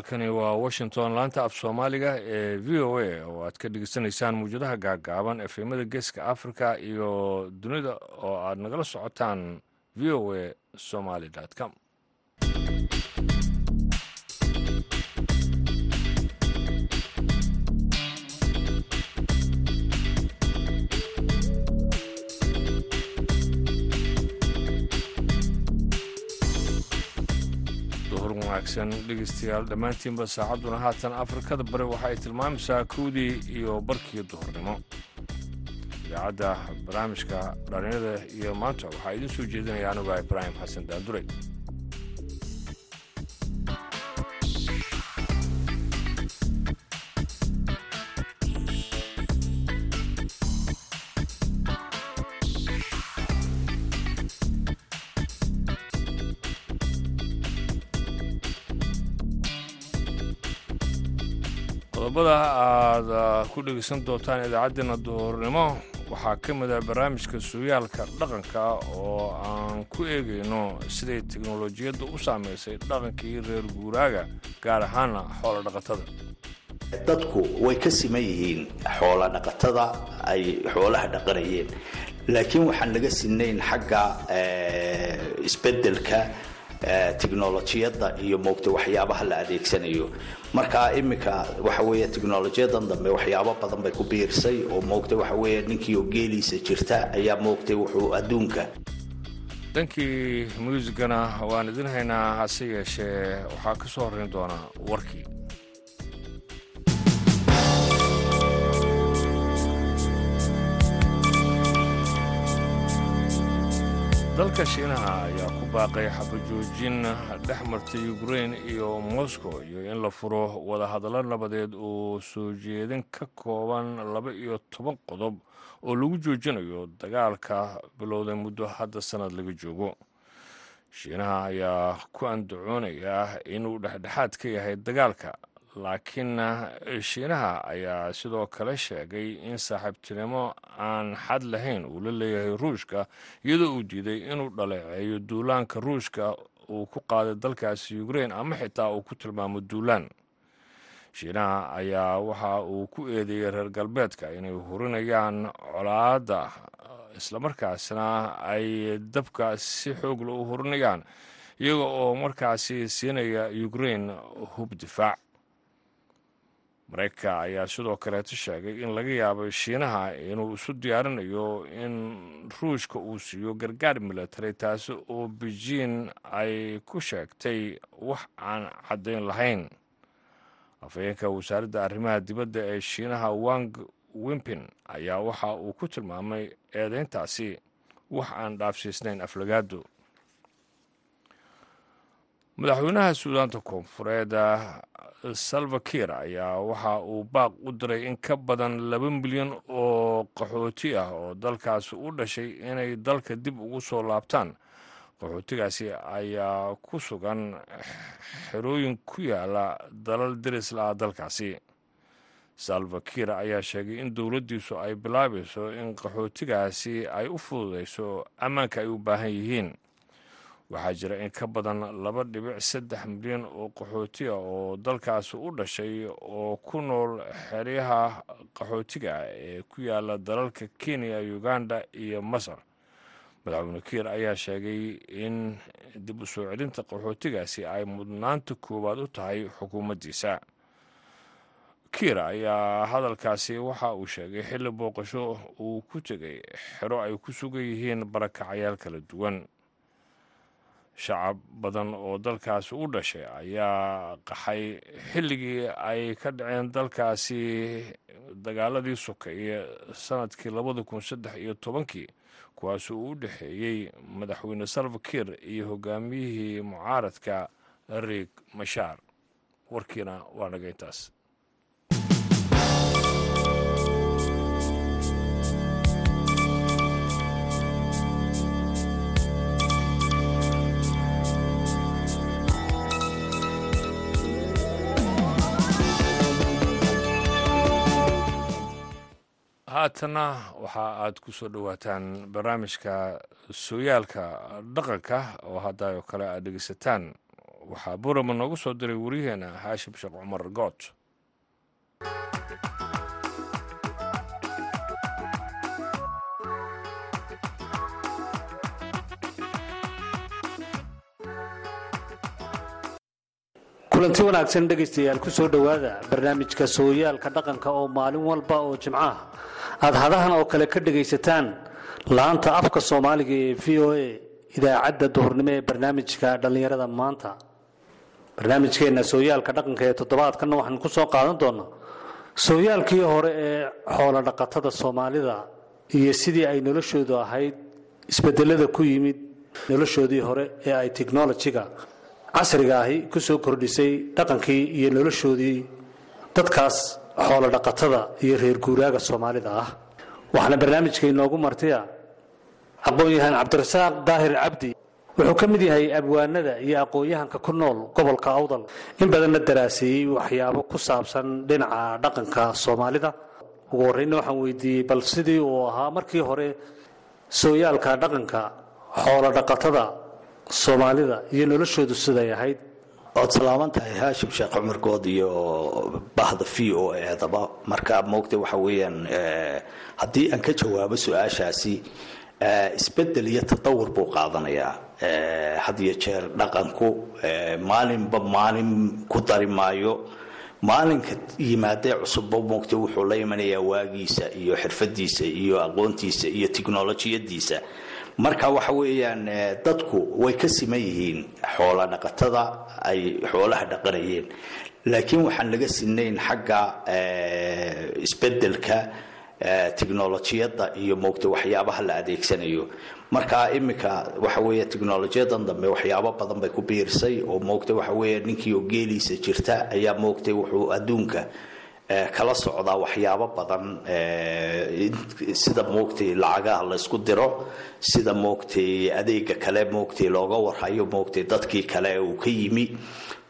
halkani waa washington. Laanta af soomaaliga ee v o a oo aad ka dhegeysanaysaan muwjadaha gaagaaban efemada geeska africa iyo dunida oo aad nagala socotaan v o a somaly com wanaagsan dhegeystayaal dhammaantiinba saacadduna haatan afrikada bari waxa ay tilmaamaysaa kowdii iyo barkii duhurnimo. Idaacadda barnaamijka dhalinyarada iyo maanta waxaa idiin soo jeedinaya anuga ibraahim xasan daandurey qodobada aad ku dhegeysan doontaan idaacaddeenna duhurnimo waxaa ka mid ah barnaamijka sugaalka dhaqanka oo aan ku eegayno siday teknolojiyadda u saamaysay dhaqankii reer guuraaga gaar ahaana xoola dhaqatada. Dadku way ka siman yihiin xoola dhaqatada ay xoolaha dhaqanayeen. Laakiin waxaan laga sinayn xagga isbeddelka teknolojiyadda iyo moogta waxyaabaha la adeegsanayo marka iminka waxa weeye teknolojiyadan dambe waxyaabo badan bay ku biirisay oo moogta waxa weeye ninkii oo geeliisa jirta ayaa moogtay wuxuu adduunka. Dhankii muusigana waan idin haynaa hase yeeshee waxaa ka soo horrayn doonaa warkii dalka shiinaha baaqay xabajoojin dhex martay ukrein iyo moscow iyo in la furo wadahadallo nabadeed oo soo jeedin ka kooban laba iyo toban qodob oo lagu joojinayo dagaalka bilowday muddo hadda sannad laga joogo. Shiinaha ayaa ku andacoonaya inuu dhexdhexaad ka yahay dagaalka laakiin shiinaha ayaa sidoo kale sheegay in saaxiibtinimo aan xad lahayn uu la leeyahay ruushka iyadoo uu diiday inuu dhaleeceeyo duulaanka ruushka uu ku qaaday dalkaasi ukrein ama xitaa uu ku tilmaamo duulaan. Shiinaha ayaa waxa uu ku eedeeyey reer galbeedka inay hurinayaan colaadda islamarkaasna ay dabka si xoogla u hurinayaan iyaga oo markaasi siinaya ukrein hub difaac maraykanka ayaa sidoo kaleeto sheegay in laga yaabo shiinaha inuu isu diyaarinayo in ruushka uu siiyo gargaar milatary taasi oo beijin ay ku sheegtay wax aan caddayn lahayn. Afhayeenka wasaaradda arrimaha dibadda ee shiinaha wang wimpin ayaa waxa uu ku tilmaamay eedeyntaasi wax aan dhaafsiisnayn aflagaado madaxweynaha suudaanta koonfureed salva kiir ayaa waxa uu baaq u diray in ka badan laba milyan oo qaxooti ah oo dalkaasi u dhashay inay dalka dib ugu soo laabtaan. Qaxootigaasi ayaa ku sugan xerooyin ku yaalla dalal derisla ah dalkaasi. Salva kiir ayaa sheegay in dowladdiisu ay bilaabayso in qaxootigaasi ay u fududayso ammaanka ay u baahan yihiin waxaa jira in ka badan laba dhibic saddex milyan oo qaxootiga oo dalkaasi u dhashay oo ku nool xeryaha qaxootiga ee ku yaalla dalalka kenya uganda iyo masar. Madaxweyne kiir ayaa sheegay in dib u soo celinta qaxootigaasi ay mudnaanta koowaad u tahay xukuumaddiisa. Kiir ayaa hadalkaasi waxa uu sheegay xilli booqasho uu ku tegay xero ay ku sugan yihiin barakacayaal kala duwan shacab badan oo dalkaasi u dhashay ayaa qaxay xilligii ay ka dhaceen dalkaasi dagaaladii sokeeye sannadkii labada kun saddex iyo tobankii kuwaas uu u dhexeeyey madaxweyne salva kiir iyo hogaamiyihii mucaaradka riig mashaar warkiina waa naga intaas haatana waxa aad ku soo dhowaataan barnaamijka sooyaalka dhaqanka oo haddaayoo kale aad dhegeysataan waxaa burama noogu soo diray waryaheena haashim sheekh cumar good kulanti wanaagsan dhegaystayaal ku soo dhowaada barnaamijka sooyaalka dhaqanka oo maalin walba oo jimcaha aad hadahan oo kale ka dhegaysataan laanta afka soomaaliga ee v o a idaacadda duhurnimo ee barnaamijka dhallinyarada maanta. Barnaamijkeenna sooyaalka dhaqanka ee toddobaadkanna waxaan ku soo qaadan doonaa sooyaalkii hore ee xoolo dhaqatada soomaalida iyo sidii ay noloshoodu ahayd isbedelada ku yimid noloshoodii hore ee ay technolojiga casriga ahi ku soo kordhisay dhaqankii iyo noloshoodii dadkaas xoolo dhaqatada iyo reer guuraaga soomaalida ah. Waxaana barnaamijka inoogu martiya aqoon-yahaan cabdirasaaq daahir cabdi. Wuxuu ka mid yahay abwaanada iyo aqoon-yahanka ku nool gobolka awdal. In badanna daraaseeyey waxyaabo ku saabsan dhinaca dhaqanka soomaalida. Ugu horreynna waxaan weydiiyey bal sidii uu ahaa markii hore sooyaalka dhaqanka xoolo dhaqatada soomaalida iyo noloshoodu siday ahayd. Waad salaaman tahay haashim sheekh cumar good iyo bahda v o eedaba marka moogta waxa weeyaan haddii aan ka jawaabo su'aashaasi isbeddel iyo tatawur buu qaadanayaa. Had iyo jeer dhaqanku maalinba maalin ku dari maayo. Maalinka yimaadee cusubba moogta wuxuu la imanayaa waagiisa iyo xirfadiisa iyo aqoontiisa iyo tiknolojiyadiisa marka waxa weeyaan dadku way ka siman yihiin xoola dhaqatada ay xoolaha dhaqanayeen. Laakiin waxaan laga sinayn xagga isbeddelka technolojiyadda iyo moogta waxyaabaha la adeegsanayo. Marka iminka waxa weeye dambe waxyaabo badan bay ku biirisay oo moogta waxa ninkii oo geeliisa jirta ayaa moogtay wuxuu adduunka kala socdaa waxyaabo badan sida moogtay lacagaha laysku diro sida moogtay adeega kale moogtay looga warhayo moogtay dadkii kale uu ka yimi.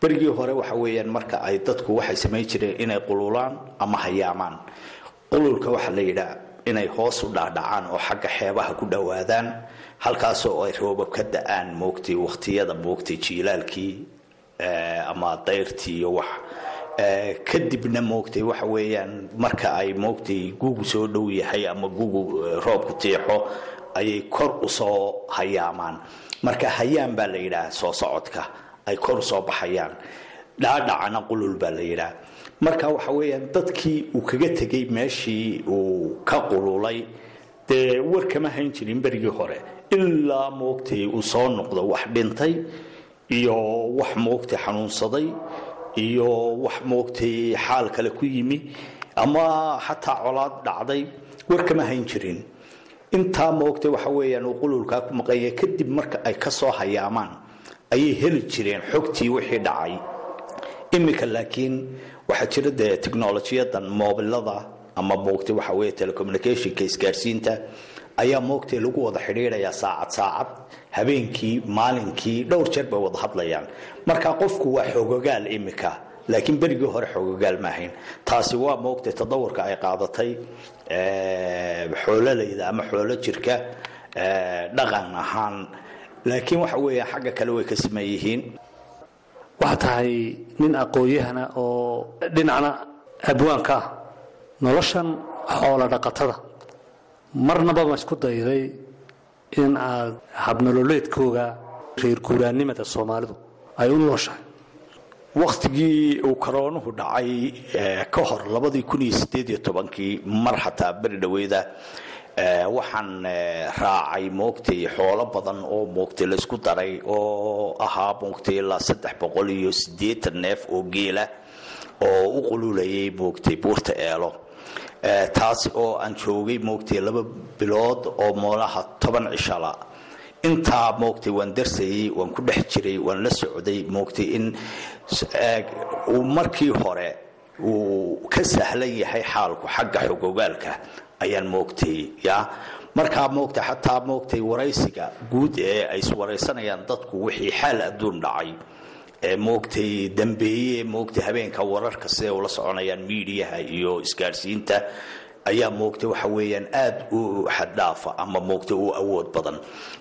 Berigii hore waxa weeyaan marka ay dadku waxay samayn jireen inay qululaan ama hayaamaan. Qululka waxaa la yidhaa inay hoos u dhaadhacaan oo xagga xeebaha ku dhowaadaan halkaasoo ay roobab ka da'aan moogtay waqtiyada moogtay jiilaalkii ama dayrtii iyo wax kadibna moogtay waxa weeyaan marka ay moogtay gugu soo dhow yahay ama gugu roobku tiixo ayay kor u soo hayaamaan. Marka hayaan baa la yidhaah soo socodka ay kor u soo baxayaan. Dhaadhacana qulul baa la yidhaah marka waxa weeyaan dadkii uu kaga tegay meeshii uu ka qululay dee war kama hayn jirin berigii hore. Ilaa moogtay uu soo noqdo wax dhintay iyo wax moogtay xanuunsaday iyo wax moogtay xaal kale ku yimi ama xataa colaad dhacday war kama hayn jirin. Intaa moogtay waxa weeyaan uu qululkaa ku maqanya kadib marka ay ka soo hayaamaan ayay heli jireen xogtii wixii dhacay. Iminka laakiin waxaa jira dee technolojiyadan moobilada ama moogtay waxa weeye telecommunicationka isgaarsiinta ayaa moogtay lagu wada xidhiidhayaa saacad saacad habeenkii maalinkii dhowr jeer bay wada hadlayaan. Marka qofku waa xogogaal imika laakiin berigii hore xogogaal maahayn taasi waa moogtay tadawurka ay qaadatay xoololayda ama xoolo jirka dhaqan ahaan. Laakiin waxa weeya xagga kale way ka siman yihiin. Waxaa tahay nin aqoon-yahana oo dhinacna abwaanka ah noloshan xoolo dhaqatada marnaba ma isku dayday in aad habnololeedkooga reer guuraannimada soomaalidu ay u nooshahay. Wakhtigii uu karoonuhu dhacay ka hor labadii kun iyo sideed iyo tobankii mar xataa beri dhaweyda waxaan raacay moogtay xoolo badan oo moogtay laysku daray oo ahaa moogtay ilaa saddex boqol iyo siddeetan neef oo geela oo u qululayay moogtay buurta eelo taas oo aan joogay moogtay laba bilood oo moolaha toban cishala. Intaa moogtay waan darsayey waan ku dhex jiray waan la socday moogtay in uu markii hore uu ka sahlan yahay xaalku xagga xogogaalka ayaan moogtay ya. Markaa moogtay xataa moogtay waraysiga guud ee ay iswaraysanayaan dadku wixii xaal adduun dhacay moogtay dambeeye moogtay habeenka wararka siday ula soconayaan miidiyaha iyo isgaadhsiinta ayaa moogtay waxa weeyaan aada u xaddhaafa ama moogtay u awood badan.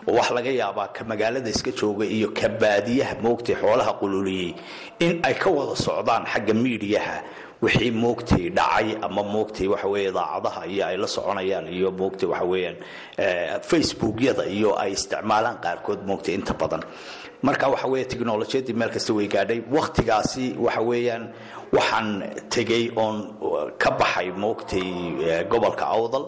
Oo waxa laga yaabaa ka magaalada iska jooga iyo ka baadiyaha moogtay xoolaha qululiyey in ay ka wada socdaan xagga miidiyaha wixii moogtay dhacay ama moogtay waxa idaacadaha iyo ay la soconayaan iyo moogtay waxa weeyaan facebookyada iyo ay isticmaalaan qaarkood moogtay inta badan. Marka waxa weeye meel kasta way gaadhay. Wakhtigaasi waxa waxaan tegay oon ka baxay moogtay gobolka awdal.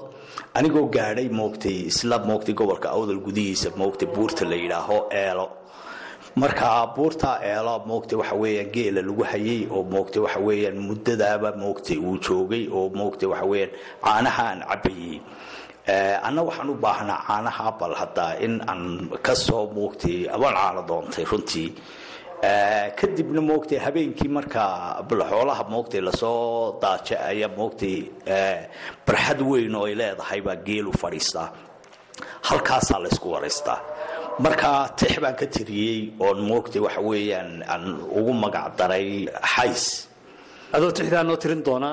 Anigoo gaadhay moogtay isla moogtay gobolka awdal gudihiisa moogtay buurta la yidhaaho eelo marka buurtaa eelo moogtay waxa weeyaan geela lagu hayay oo moogtay waxa weeyaan muddadaaba moogtay uu joogay oo moogtay waxa weeyaan caanaha aan cabayay anna waxaan u baahnaa caanaha bal haddaa in aan ka moogtay abaan caano doontay runtii. Kadibna moogtay habeenkii markaa xoolaha moogtay la soo daaja ayaa moogtay barxad weyn oo ay leedahay baa geelu fadhiistaa halkaasaa laysku waraystaa marka tix baan ka tiriyey oon moogtay waxa weeyaan aan ugu magac daray xays adoo tixdaa noo tirin doona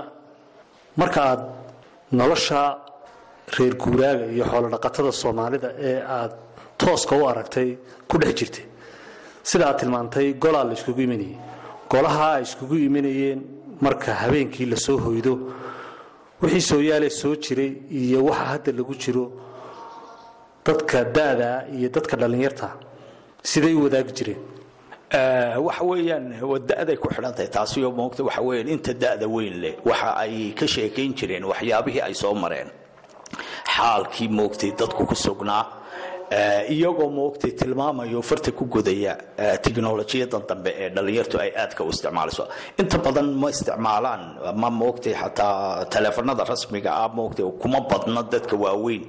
marka aad nolosha reer guuraaga iyo xoolodhaqatada soomaalida ee aad tooska u aragtay ku dhex jirtay. Sida aad tilmaantay golaa la iskugu imanayay golaha ay iskugu imanayeen marka habeenkii la soo hoydo wixii sooyaale soo jiray iyo waxa hadda lagu jiro dadka da'daa iyo dadka dhallinyarta siday wadaagi jireen? Waxa weeyaan da-day ku xidhantahay taasioo moogta waxa weeyaan inta da-da weyn leh waxa ay ka sheekayn jireen waxyaabihii ay soo mareen. Xaalkii moogtay dadku ku sugnaa iyagoo moogtay tilmaamayo farta ku godaya tiknolojiyadan dambe ee dhallinyartu ay aadka u isticmaalayso inta badan ma isticmaalaan ma moogtay xataa taleefanada rasmiga ah moogtay kuma badna dadka waaweyn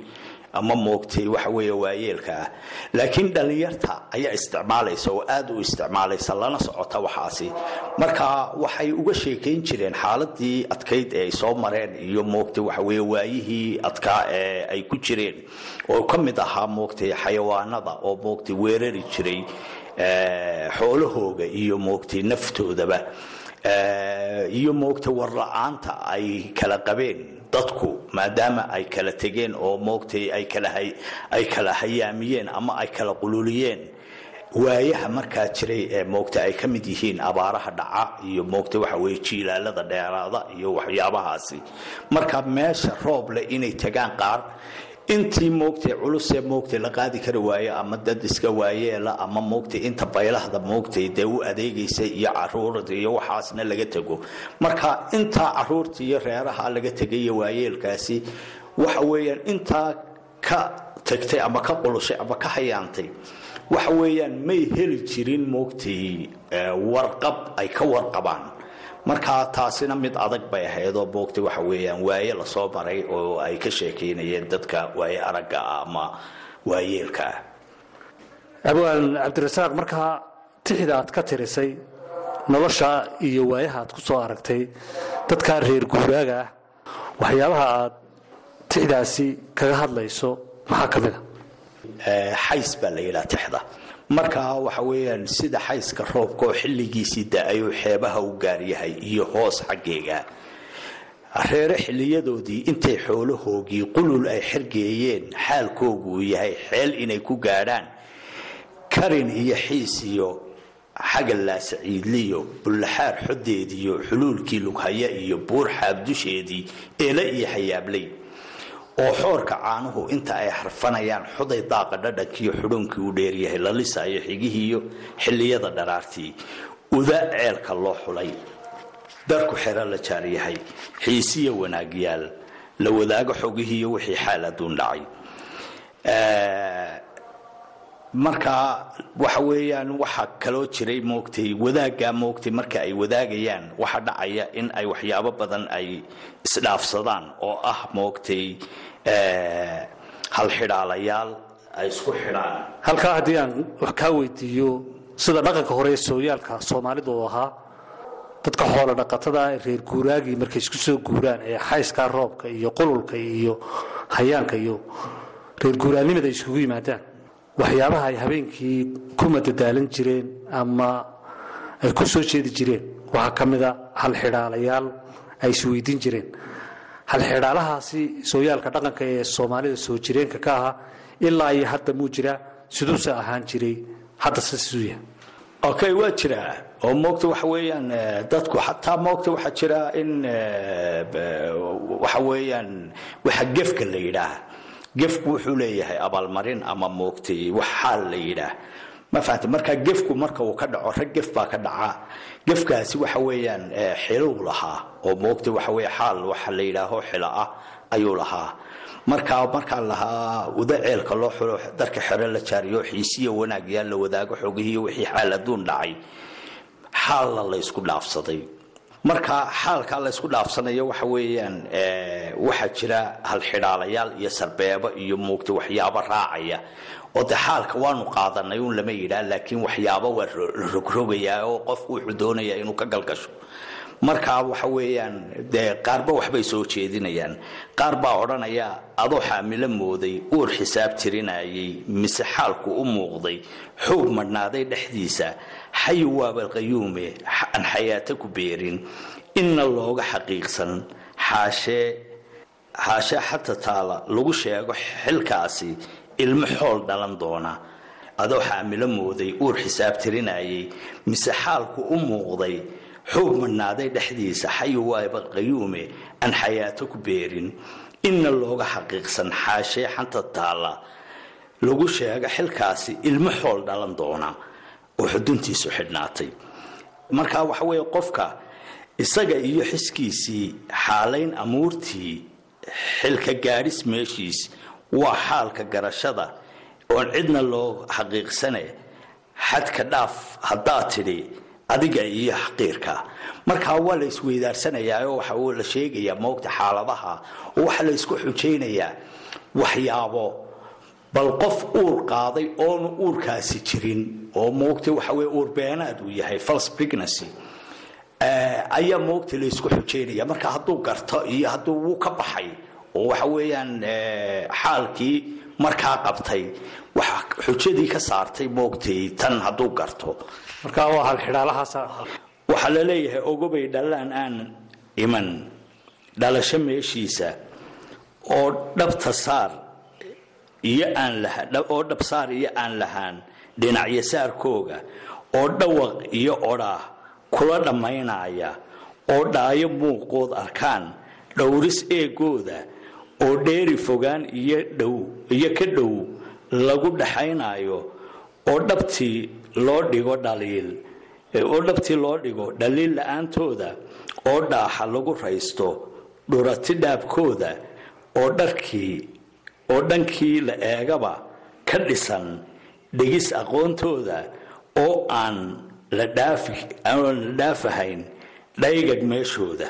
ama moogtay waxa weeye waayeelka ah. Laakiin dhallinyarta ayaa isticmaalaysa oo aad u isticmaalaysa lana socota waxaasi. Marka waxay uga sheekayn jireen xaaladii adkayd ee ay soo mareen iyo moogtay waxa weeye waayihii adkaa ee ay ku jireen. Oo ka mid ahaa moogtay xayawaanada oo moogtay weerari jiray xoolahooga iyo moogtay naftoodaba iyo moogtay warla-aanta ay kala qabeen dadku maadaama ay kala tegeen oo moogtay ay kala hayaamiyeen ama ay kala qululiyeen. Waayaha markaa jiray ee moogta ay ka mid yihiin abaaraha dhaca iyo moogta waxa weye jiilaalada dheeraada iyo waxyaabahaasi. Marka meesha roob leh inay tagaan qaar intii moogtay culusee moogtay la qaadi kari waayo ama dad iska waayeela ama moogtay inta baylahda moogtay dee u adeegaysa iyo caruurda iyo waxaasna laga tego. Marka intaa carruurta iyo reeraha laga tegay iyo waayeelkaasi waxa weeyaan intaa ka tagtay ama ka qulushay ama ka hayaantay waxa weeyaan may heli jirin moogtay warqab ay ka warqabaan marka taasina mid adag bay ahaydoo moogtay waxa weeyaan waaye la soo maray oo ay ka sheekaynayeen dadka waaye aragga ah ama waayeelka. Ah abwaan cabdirasaaq markaa tixda aad ka tirisay nolosha iyo waayaha aad ku soo aragtay dadkaa reer guuraaga ah waxyaabaha aad tixdaasi kaga hadlayso maxaa ka mid a xays baa la yidhaha tixda marka waxa weeyaan sida xayska roobka oo xilligiisii da'ayuu xeebaha u gaaryahay iyo hoos xaggeega. Reere xiliyadoodii intay xoolahoogii qulul ay xergeeyeen xaalkoogu uu yahay xeel inay ku gaadhaan. Karin iyo xiis iyo xagallaasaciidliyo bullaxaar xodeediyo xuluulkii lughaya iyo buur xaabdusheedii eele iyo xayaabley oo xoorka caanuhu inta ay harfanayaan xuday daaqa dhadhankiiyo xudhoonkii u dheeryahay la lisaayo xigihiiyo xilliyada dharaartii. Uda ceelka loo xulay darku xero la jaaryahay xiisiya wanaagyaal la wadaago xogihiiyo wixii xaal adduun dhacay marka waxa weeyaan waxaa kaloo jiray moogtay wadaaggaa moogtay marka ay wadaagayaan waxa dhacaya in ay waxyaabo badan ay isdhaafsadaan oo ah moogtay halxidhaalayaal ay isku xidhaan. Halkaa haddii aan wax kaa weydiiyo sida dhaqanka hore ee sooyaalka soomaalidu ahaa dadka xoolo dhaqatada reer guuraagii markay isku soo guuraan ee xayskaa roobka iyo qululka iyo hayaanka iyo reer guuraannimada ay iskugu yimaadaan waxyaabaha ay habeenkii ku madadaalan jireen ama ay ku soo jeedi jireen waxaa ka mida halxidhaalayaal ay isweydiin jireen halxidhaalahaasi sooyaalka dhaqanka ee soomaalida soo jireenka ka ahaa ilaa iyo hadda muu jiraa siduuse ahaan jiray haddase siduu yahay. Okay waa jiraa oo moogta waxa weeyaan dadku xataa moogta waxaa jira in waxa weeyaan waxa gefka la yidhaah gefku wuxuu leeyahay abaalmarin ama moogtay wax xaal la yidhaah ma fahamta marka gefku marka uu ka dhaco rag gef baa ka dhaca. Gefkaasi waxa weeyaan xiluu lahaa oo moogta waxa weeye xaal waxa la yidhaaho xilo ah ayuu lahaa. Markaa markaan lahaa uda ceelka loo xulo darka xero la jaariyo xiisiyo wanaag la wadaago xogihiiyo wixii xaal adduun dhacay xaalna la ysku dhaafsaday marka xaalkaa la ysku dhaafsanayo waxa weeyaan waxaa jira halxidhaalayaal iyo sarbeebo iyo muugta waxyaabo raacaya. Oo de xaalka waanu qaadanay un lama yidhaah laakiin waxyaabo waa rogrogayaa oo qofku wuxuu doonayaa inuu ka galgasho. Markaa waxa weeyaan qaarba waxbay soo jeedinayaan. Qaar baa odhanaya adoo xaamilo mooday uur xisaab tirinayay mise xaalku u muuqday xoog madhnaaday dhexdiisa xayi waabalqayuume aan xayaato ku beerin. Inna looga xaqiiqsan. Xaashee xaashee xata taala lagu sheego xilkaasi ilmo xool dhalan doona. Adoo xaamilo mooday uur xisaab tirinayay mise xaalku u muuqday xoog madhnaaday dhexdiisa xayi waabalqayuume aan xayaato ku beerin. Inna looga xaqiiqsan xaashee xanta taala lagu sheego xilkaasi ilmo xool dhalan doona oo xuduntiisu xidhnaatay. Marka waxa weeye qofka isaga iyo xiskiisii xaalayn amuurtii xilka gaadhis meeshiis waa xaalka garashada oon cidna loo xaqiiqsane xadka dhaaf haddaad tidhi adiga iyo xaqiirka. Markaa waa la isweydaarsanayaa oo waxa la sheegayaa moogta xaaladaha oo waxaa la isku xujaynayaa waxyaabo bal qof uur qaaday oonu uurkaasi jirin oo moogta waxa weye uur beenaad uu yahay false pregnancy ayaa moogta la isku xujaynaya marka hadduu garto iyo hadduu wuu ka baxay oo waxa weeyaan xaalkii markaa qabtay wax xujadii ka saartay moogtay tan hadduu garto. Marka waa halxidhaalahaasa waxaa la leeyahay ogobay dhalaan aan iman dhalasho meeshiisa oo dhabta saar iyo aan oo dhabsaar iyo aan lahaan dhinacyo saarkooga oo dhawaq iyo odhaah kula dhammaynaya oo dhaayo muuqood arkaan dhowris eegooda oo dheeri fogaan iyo ka dhow lagu dhaxaynayo oo dhabtii loo dhigo dhaliil oo dhabtii loo dhigo dhaliil la'aantooda oo dhaaxa lagu raysto dhurati dhaabkooda oo dharkii oo dhankii la eegaba ka dhisan dhegis aqoontooda oo aan la dhaafahayn dhaygag meeshooda.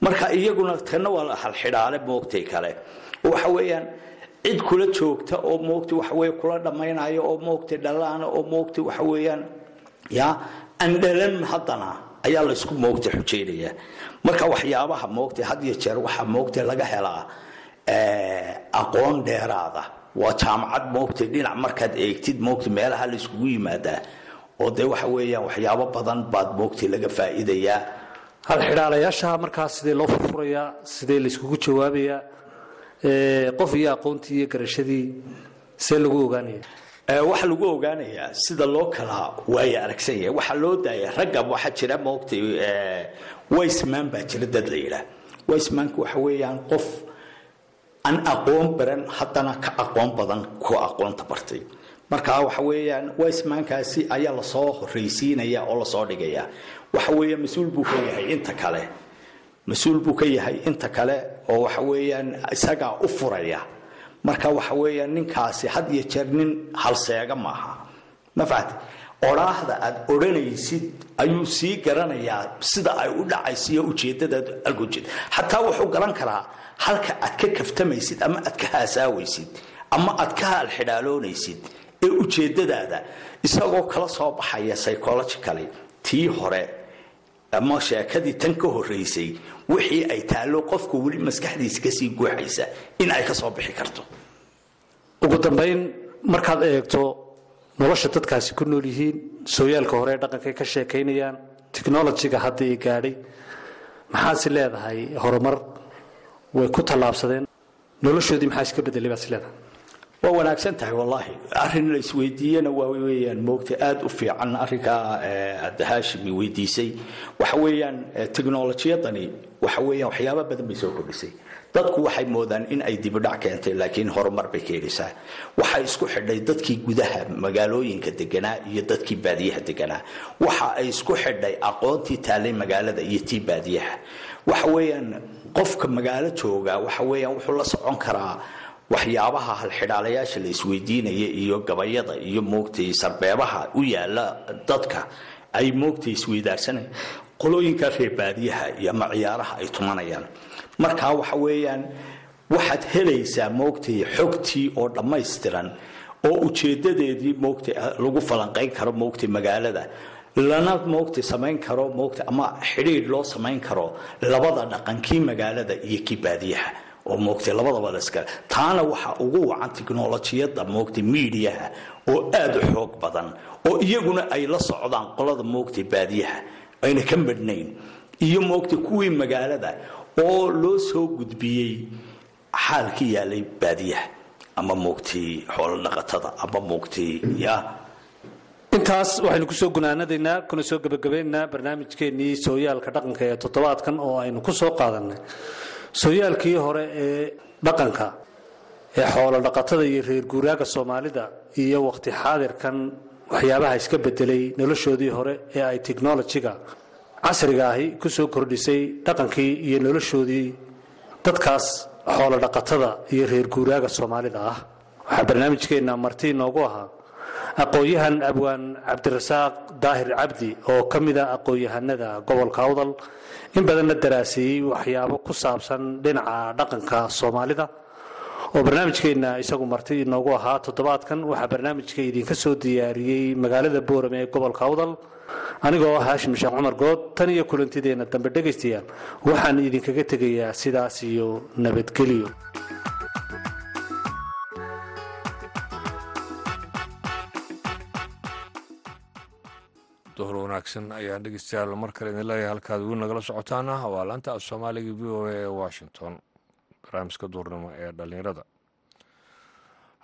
Marka iyaguna tanna waa halxidhaale moogtay kale. Waxa weeyaan cid kula joogta oo moogta waxa weye kula dhammaynaya oo moogtay dhalaana oo moogta waxa weeyaan ya aan dhalan haddana ayaa laysku moogta xujaynaya marka waxyaabaha moogtay had iyo jeer waxaa moogtay laga helaa aqoon dheeraada. Waa jaamacad moogtay dhinac markaad eegtid moogta meelaha layskugu yimaadaa. Oo dee waxa weeyaan waxyaabo badan baad moogtay laga faa'iidayaa. Halxidhaalayaasha markaas sidee loo furfurayaa sidee layskugu jawaabayaa? Qof iyo aqoontii iyo garashadii see lagu ogaanaya waxaa lagu ogaanayaa sida loo kala waaya aragsan yahay waxaa loo daaya ragga waxaa jira moogtay waysmaan baa jira dad la yidhaah. Waysmaanku waxa weeyaan qof aan aqoon baran haddana ka aqoon badan ku aqoonta bartay. Marka waxa weeyaan waysmaankaasi ayaa la soo horraysiinaya oo la soo dhigaya waxa weeye mas'uul buu ka yahay inta kale. Mas'uul buu ka yahay inta kale oo waxa weeyaan isagaa u furaya. Marka waxa weeyaan ninkaasi had iyo jeer nin halseega maaha ma fahamte odhaahda aad odhanaysid ayuu sii garanayaa sida ay u dhacayso iyo ujeedadaad algojeed xataa wuxuu garan karaa halka aad ka kaftamaysid ama aad ka haasaawaysid ama aad ka halxidhaaloonaysid ee ujeedadaada isagoo kala soo baxaya psychologically tii hore ama sheekadii tan ka horeysay wixii ay taallo qofka weli maskaxdiisa ka sii guuxaysa in ay ka soo bixi karto. Ugu dambayn markaad eegto nolosha dadkaasi ku nool yihiin sooyaalka hore ee dhaqankay ka sheekaynayaan technolojiga hadda i gaadhay maxaadsi leedahay horumar way ku tallaabsadeen. Noloshoodii maxaa iska bedelay baad isleedahay waa wanaagsan tahay wallaahi. Arrin la isweydiiyena waa weeyaan moogta aada u fiican arrinkaa abdihaashimi weydiisay. Waxa weeyaan teknolojiyadani waxa weeyaan waxyaaba badan bay soo kordhisay. Dadku waxay moodaan in ay dibidhac keentay laakiin horumar bay keenaysaa. Waxay isku xidhay dadkii gudaha magaalooyinka deganaa iyo dadkii baadiyaha deganaa. Waxa ay isku xidhay aqoontii taalay magaalada iyo tii baadiyaha. Waxa weeyaan qofka magaalo jooga waxa weeyaan wuxuu la socon karaa waxyaabaha halxidhaalayaasha la isweydiinaya iyo gabayada iyo moogtay sarbeebaha u yaalla dadka ay moogtay qolooyinka reer baadiyaha iyo ama ciyaaraha ay tumanayaan. Markaa waxa weeyaan waxaad helaysaa moogtay xogtii oo dhammaystiran oo ujeedadeedii moogtay lagu falanqayn karo moogtay magaalada lana moogtay samayn karo moogtay ama xidhiidh loo samayn karo labada dhaqankii magaalada iyo kii baadiyaha. Oo moogtay labadaba la iskale taana waxaa ugu wacan tiknolojiyadda moogtay miidiyaha oo aada u xoog badan oo iyaguna ay la socdaan qolada moogtay baadiyaha. Ayna ka madhnayn iyo moogtay kuwii magaalada oo loo soo gudbiyey xaalkii yaalay baadiyaha. Ama moogtay xoolo dhaqatada ama moogtay ya intaas waxaynu ku soo gunaanadaynaa kuna soo gebagabaynaynaa barnaamijkeennii sooyaalka dhaqanka ee toddobaadkan oo aynu ku soo qaadanay sooyaalkii hore ee dhaqanka ee xoolo dhaqatada iyo reer guuraaga soomaalida iyo waqti xaadirkan waxyaabaha iska bedelay noloshoodii hore ee ay technolojiga casriga ahi ku soo kordhisay dhaqankii iyo noloshoodii dadkaas xoolo dhaqatada iyo reer guuraaga soomaalida ah. Waxaa barnaamijkeenna marti inoogu ahaa aqoon-yahan abwaan cabdirasaaq daahir cabdi oo ka mida aqoon-yahanada gobolka awdal in badanna daraaseeyey waxyaabo ku saabsan dhinaca dhaqanka soomaalida. Oo barnaamijkeenna isagu marti inoogu ahaa toddobaadkan waxaa barnaamijka idinka soo diyaariyey magaalada boorame ee gobolka awdal. Anigoo ah haashim sheekh cumar good tan iyo kulantideenna dambe dhegaystayaal waxaan idinkaga tegayaa sidaas iyo nabadgelyo duhur wanaagsan ayaan dhegeystayaal mar kale idin leeyahay halkaad weli nagala socotaana waa laanta af soomaaliga v o a ee washington barnaamijka duurnimo ee dhallinyarada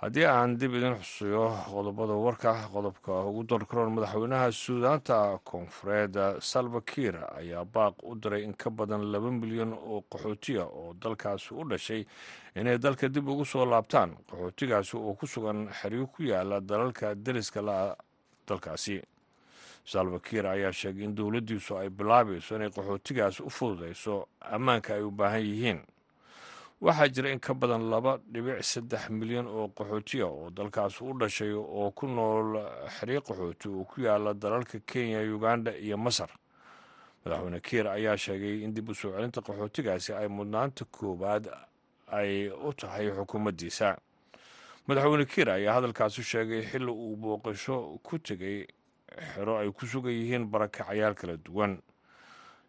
haddii aan dib idin xusiyo qodobada warka qodobka ugu darkaroon madaxweynaha suudaanta koonfureed salva kiir ayaa baaq u diray in ka badan laba milyan oo qaxootiya oo dalkaasi u dhashay inay dalka dib ugu soo laabtaan. Qaxootigaasi oo ku sugan xeryo ku yaalla dalalka deriska la dalkaasi salva kiir ayaa sheegay in dowladdiisu ay bilaabayso inay qaxootigaasi u fududayso ammaanka ay u baahan yihiin. Waxaa jira in ka badan laba dhibic saddex milyan oo qaxootiya oo dalkaasi u dhashay oo ku nool xeryo qaxooti oo ku yaalla dalalka kenya uganda iyo masar. Madaxweyne kiir ayaa sheegay in dib u soo celinta qaxootigaasi ay mudnaanta koowaad ay u tahay xukuumaddiisa. Madaxweyne kiir ayaa hadalkaasi sheegay xilli uu booqasho ku tegay xero ay ku sugan yihiin barakacayaal kala duwan.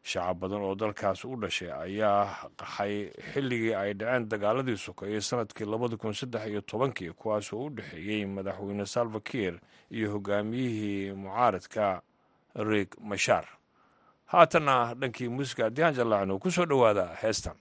Shacab badan oo dalkaas u dhashay ayaa qaxay xilligii ay dhaceen dagaaladii sokeeyey sannadkii labadi kun saddex iyo tobankii kuwaas oo u dhexeeyey madaxweyne salva kiir iyo hogaamiyihii mucaaradka riig mashaar haatanna dhankii muusiga diaan jallacno ku soo dhowaada heestan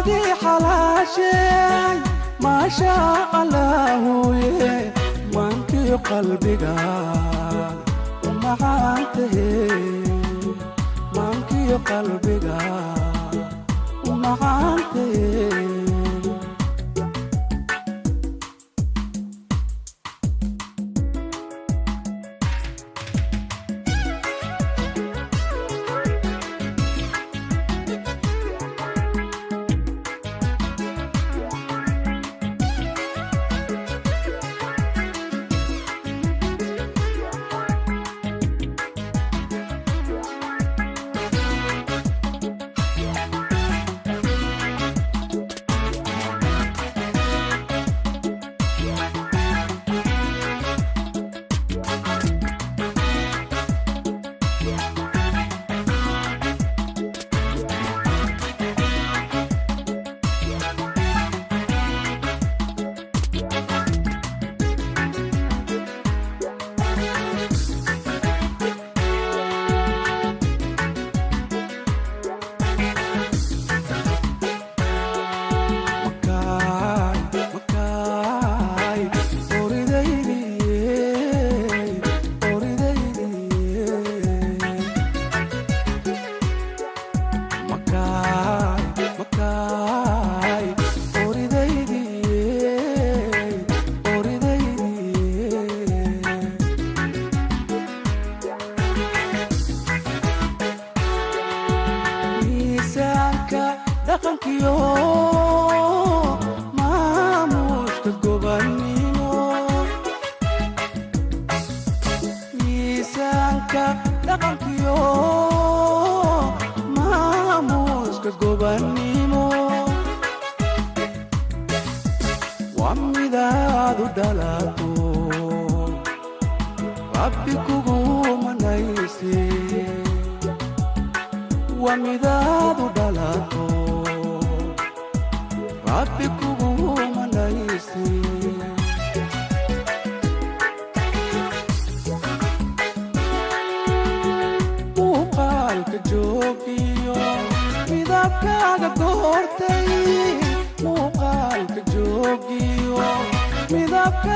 adii xalaashay maashaa allaahuye waankii qalbiga u macaantahe maankii qalbiga u macaantahe dhaqankiyo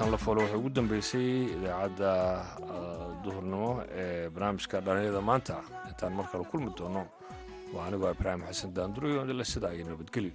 xasan lafole waxay ugu dambeysay idaacadda ah, duhurnimo ee barnaamijka dhallinyada maanta. Intaan mar kale kulmi doono waa anigoo ibraahim xasan daanduroyo sidaa iyo nabadgelyo.